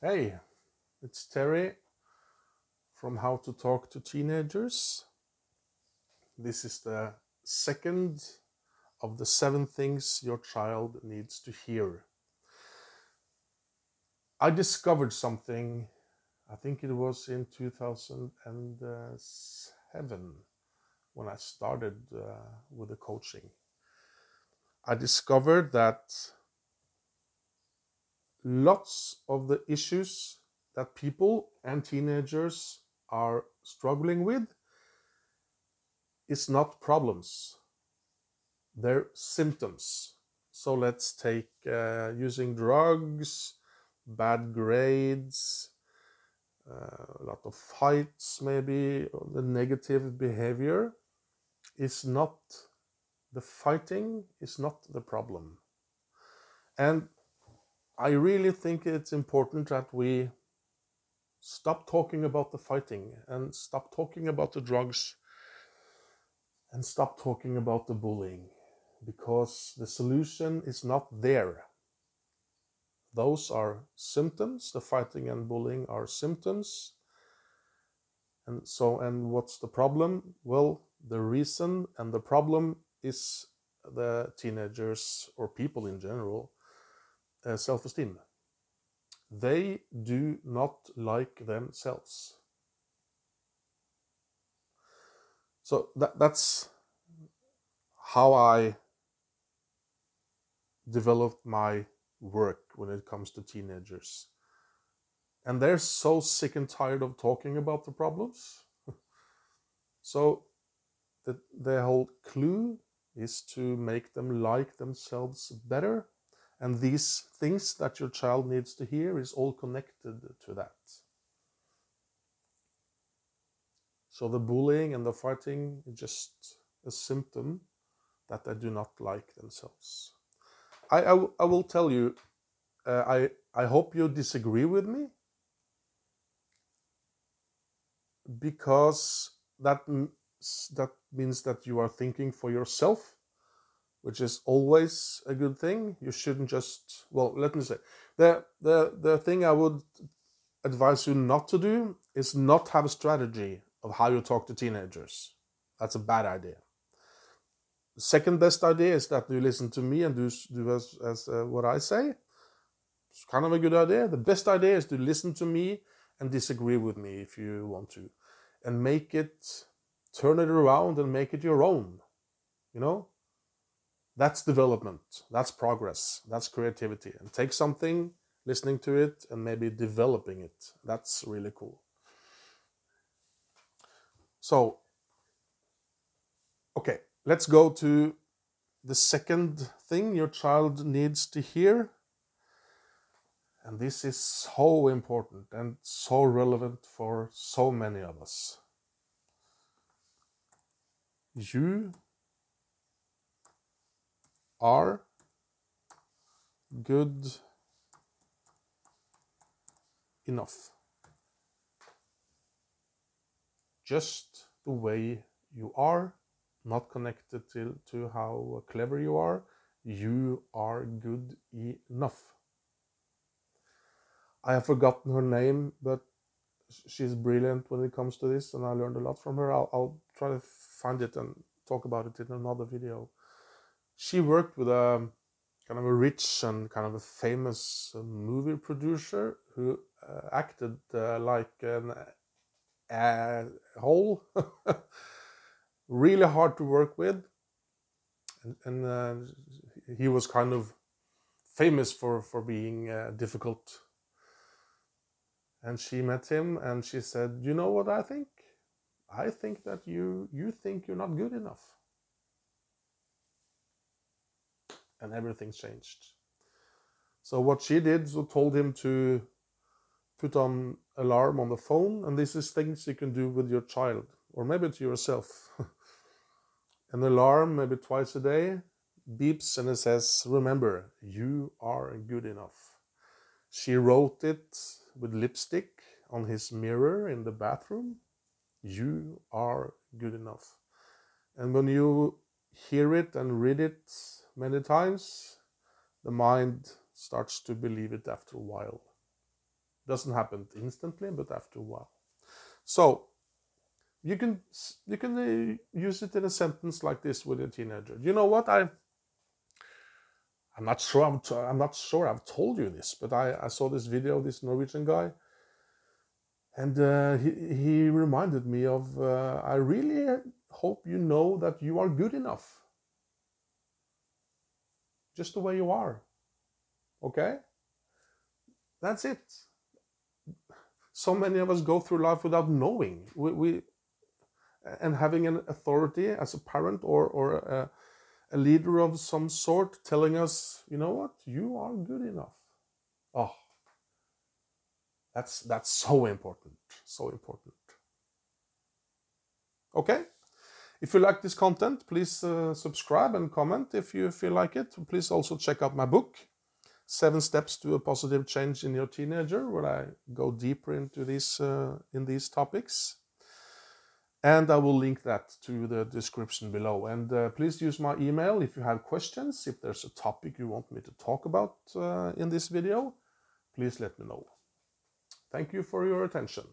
Hey, it's Terry from How to Talk to Teenagers. This is the second of the seven things your child needs to hear. I discovered something, I think it was in 2007 when I started uh, with the coaching. I discovered that lots of the issues that people and teenagers are struggling with. Is not problems. They're symptoms. So let's take uh, using drugs bad grades uh, a lot of fights maybe the negative behavior. Is not the fighting is not the problem. And I really think it's important that we stop talking about the fighting and stop talking about the drugs and stop talking about the bullying because the solution is not there. Those are symptoms. The fighting and bullying are symptoms. And so, and what's the problem? Well, the reason and the problem is the teenagers or people in general Eh, self esteem. They do not like themselves. So that, that's how I developed my work when it comes to teenagers. And they're so sick and tired of talking about the problems. so the, the whole clue is to make them like themselves better and these things that your child needs to hear is all connected to that. So the bullying and the fighting is just a symptom that they do not like themselves. I, I, I will tell you, uh, I, I hope you disagree with me because that, that means that you are thinking for yourself which is always a good thing. You shouldn't just well, let me say the the the thing I would advise you not to do is not have a strategy of how you talk to teenagers. That's a bad idea. The second best idea is that you listen to me and do do as as uh, what I say. It's kind of a good idea. The best idea is to listen to me and disagree with me if you want to, and make it turn it around and make it your own. You know, that's development. That's progress. That's creativity. And take something listening to it and maybe developing it. That's really cool. So okay let's go to the second thing your child needs to hear. And this is so important and so relevant for so many of us. You are good enough. Just the way you are, not connected to, to how clever you are, you are good enough. I have forgotten her name, but she's brilliant when it comes to this, and I learned a lot from her. I'll, I'll try to find it and talk about it in another video she worked with a kind of a rich and kind of a famous uh, movie producer who uh, acted uh, like an hole, really hard to work with, and, and uh, he was kind of famous for for being uh, difficult. And she met him, and she said, "You know what I think? I think that you you think you're not good enough." And everything changed. So what she did, so told him to put on alarm on the phone, and this is things you can do with your child, or maybe to yourself. An alarm, maybe twice a day, beeps and it says, "Remember, you are good enough." She wrote it with lipstick on his mirror in the bathroom. You are good enough. And when you hear it and read it many times, the mind starts to believe it after a while. Doesn't happen instantly, but after a while. So you can you can uh, use it in a sentence like this with a teenager. You know what I I'm not sure I'm, t- I'm not sure I've told you this, but I, I saw this video of this Norwegian guy, and uh, he he reminded me of uh, I really hope you know that you are good enough, just the way you are. Okay, that's it. So many of us go through life without knowing. We, we and having an authority as a parent or or a, a leader of some sort telling us, you know what, you are good enough. Oh, that's that's so important, so important. Okay, if you like this content, please uh, subscribe and comment if you feel like it. Please also check out my book, Seven Steps to a Positive Change in Your Teenager, where I go deeper into these uh, in these topics and I will link that to the description below. And uh, please use my email if you have questions, if there's a topic you want me to talk about uh, in this video, please let me know. Thank you for your attention.